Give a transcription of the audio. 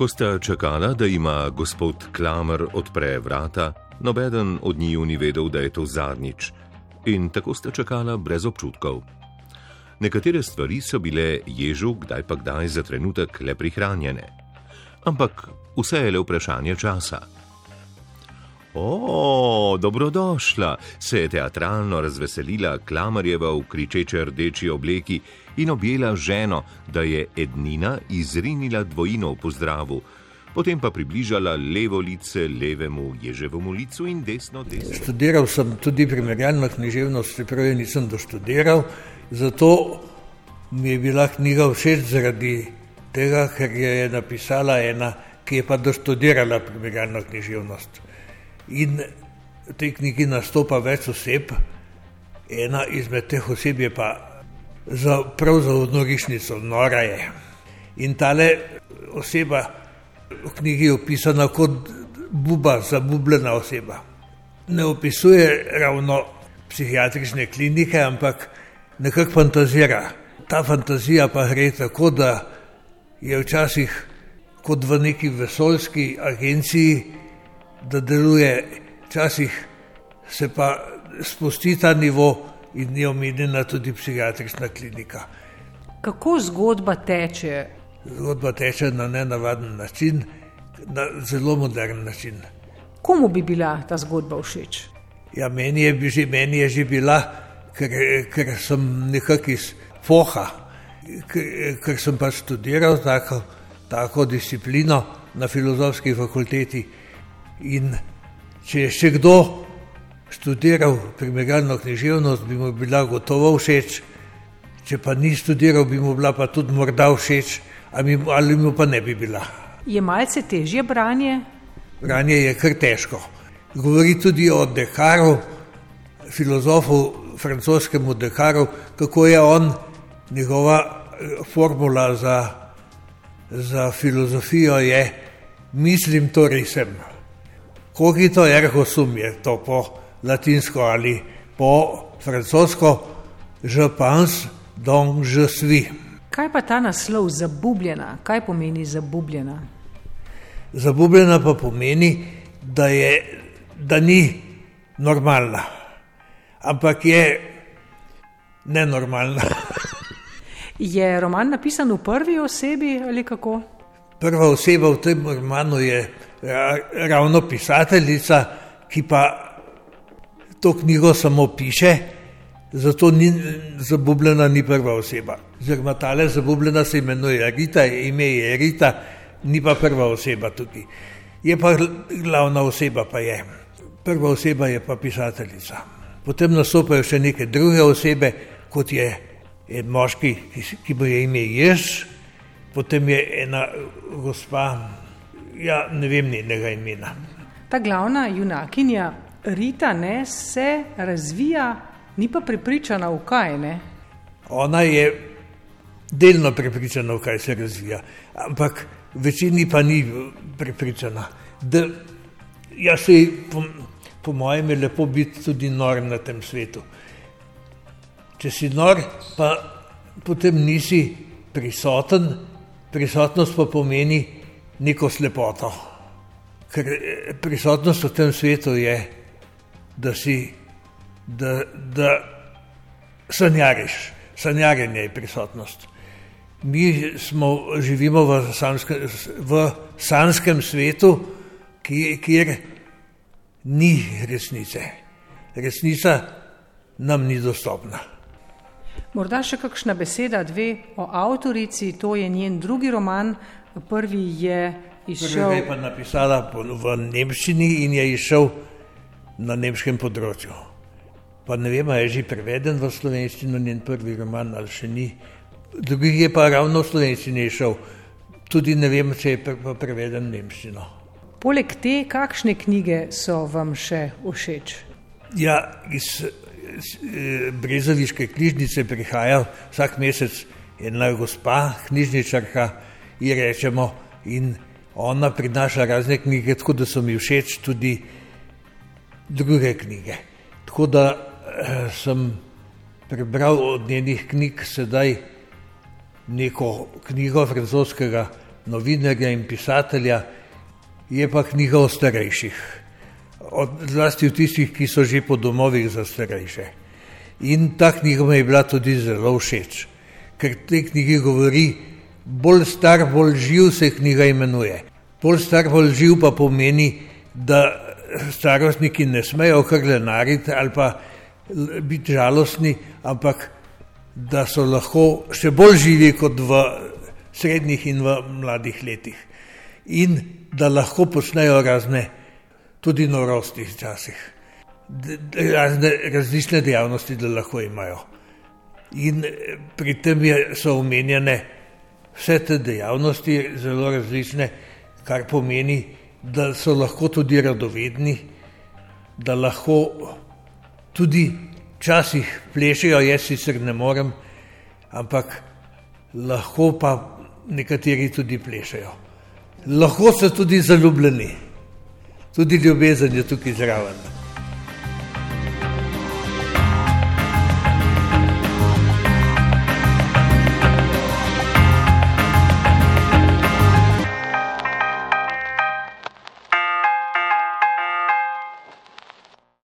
Ko sta čakala, da ima gospod Klamer odpre vrata, nobeden od njiju ni vedel, da je to zadnjič, in tako sta čakala brez občutkov. Nekatere stvari so bile ježu, kdaj pa kdaj za trenutek le prihranjene. Ampak vse je le vprašanje časa. O, dobrodošla, se je teatralno razveselila Klamarjeva v kričeče rdeči obleki in objela ženo, da je Ednina izrinila dvojino v pozdravu, potem pa približala levo lice levemu ježevemu licu in desno desno. Študiral sem tudi primerjalno književnost, čeprav je nisem doštudiral, zato mi je bila knjiga všeč zaradi tega, ker je napisala ena, ki je pa doštudirala primerjalno književnost in v tej knjigi nastopa več oseb, ena izmed teh oseb je pa za, prav za odnorišnico, nora je. In tale oseba v knjigi je opisana kot buba, zabubljena oseba. Ne opisuje ravno psihiatrične klinike, ampak nekako fantazira. Ta fantazija pa gre tako, da je včasih kot v neki vesoljski agenciji, da deluje, včasih se pa spusti ta nivo in je omenjena tudi psihiatrična klinika. Kako zgodba teče? Zgodba teče na nenavaden način, na zelo modern način. Komu bi bila ta zgodba všeč? Ja, meni je, že, meni je že bila, ker, ker sem nekako iz Foha, ker, ker sem pa študiral tako, tako disciplino na filozofski fakulteti. In če je še kdo študiral primerjalno književnost, bi mu bila gotovo všeč, če pa ni študiral, bi mu bila pa tudi morda všeč, ali, ali mu pa ne bi bila. Je malce težje branje? Branje je kar težko. Govori tudi o Dekaru, filozofu, francoskemu Dekaru, kako je on, njegova eh, formula za, za filozofijo je: Mislim, torej sem. Cogito ergo sum je to po latinsko ali po francosko, je pense donc je suis. Kaj pa ta naslov zabubljena, kaj pomeni zabubljena? Zabubljena pa pomeni, da, je, da ni normalna, ampak je nenormalna. je roman napisan v prvi osebi ali kako? Prva oseba v tem romanu je ravno pisateljica, ki pa to knjigo samo piše, zato ni zabubljena, ni prva oseba. Zelo tale zabubljena se imenuje Rita, ime je Rita, ni pa prva oseba tukaj. Je pa glavna oseba, pa je. Prva oseba je pa pisateljica. Potem nastopajo še neke druge osebe, kot je en moški, ki bo je ime Jež, potem je ena gospa, ja, ne vem njenega imena. Ta glavna junakinja Rita ne, se razvija, ni pa prepričana v kaj. Ne? Ona je delno prepričana, v kaj se razvija, ampak večini pa ni prepričana. Da, ja, se, po, po mojem je lepo biti tudi nor na tem svetu. Če si nor, pa potem nisi prisoten, prisotnost pa pomeni, neko slepoto. Ker eh, prisotnost v tem svetu je, da si, da, da sanjariš, sanjarjenje je prisotnost. Mi smo, živimo v, sanske, v sanskem svetu, kjer ni resnice. Resnica nam ni dostopna. Morda še kakšna beseda, dve o avtorici, to je njen drugi roman, Prvi je izšel. Prvi je pa napisala v nemščini in je izšel na nemškem področju. Pa ne vem, je že preveden v slovenščino njen prvi roman ali še ni. Drugi je pa ravno v slovenščini izšel. Tudi ne vem, če je preveden v nemščino. Poleg te, kakšne knjige so vam še všeč? Ja, iz, iz eh, Brezoviške knjižnice prihaja vsak mesec ena gospa, knjižničarka, ji rečemo, in ona prinaša razne knjige, tako da so mi všeč tudi druge knjige. Tako da eh, sem prebral od njenih knjig sedaj neko knjigo francoskega novinarja in pisatelja, je pa knjiga o starejših, od, zlasti v tistih, ki so že po domovih za starejše. In ta knjiga mi je bila tudi zelo všeč, ker te knjige govori, bolj star, bolj živ se knjiga imenuje. Bolj star, bolj živ pa pomeni, da starostniki ne smejo krlenariti ali pa biti žalostni, ampak da so lahko še bolj živi kot v srednjih in v mladih letih. In da lahko počnejo razne, tudi norosti včasih, razne različne dejavnosti, da lahko imajo. In pri tem je, so omenjene vse te dejavnosti, zelo različne, kar pomeni, da so lahko tudi radovedni, da lahko tudi včasih plešejo, jaz sicer ne morem, ampak lahko pa nekateri tudi plešejo. Lahko so tudi zaljubljeni, tudi ljubezen je tukaj zraven.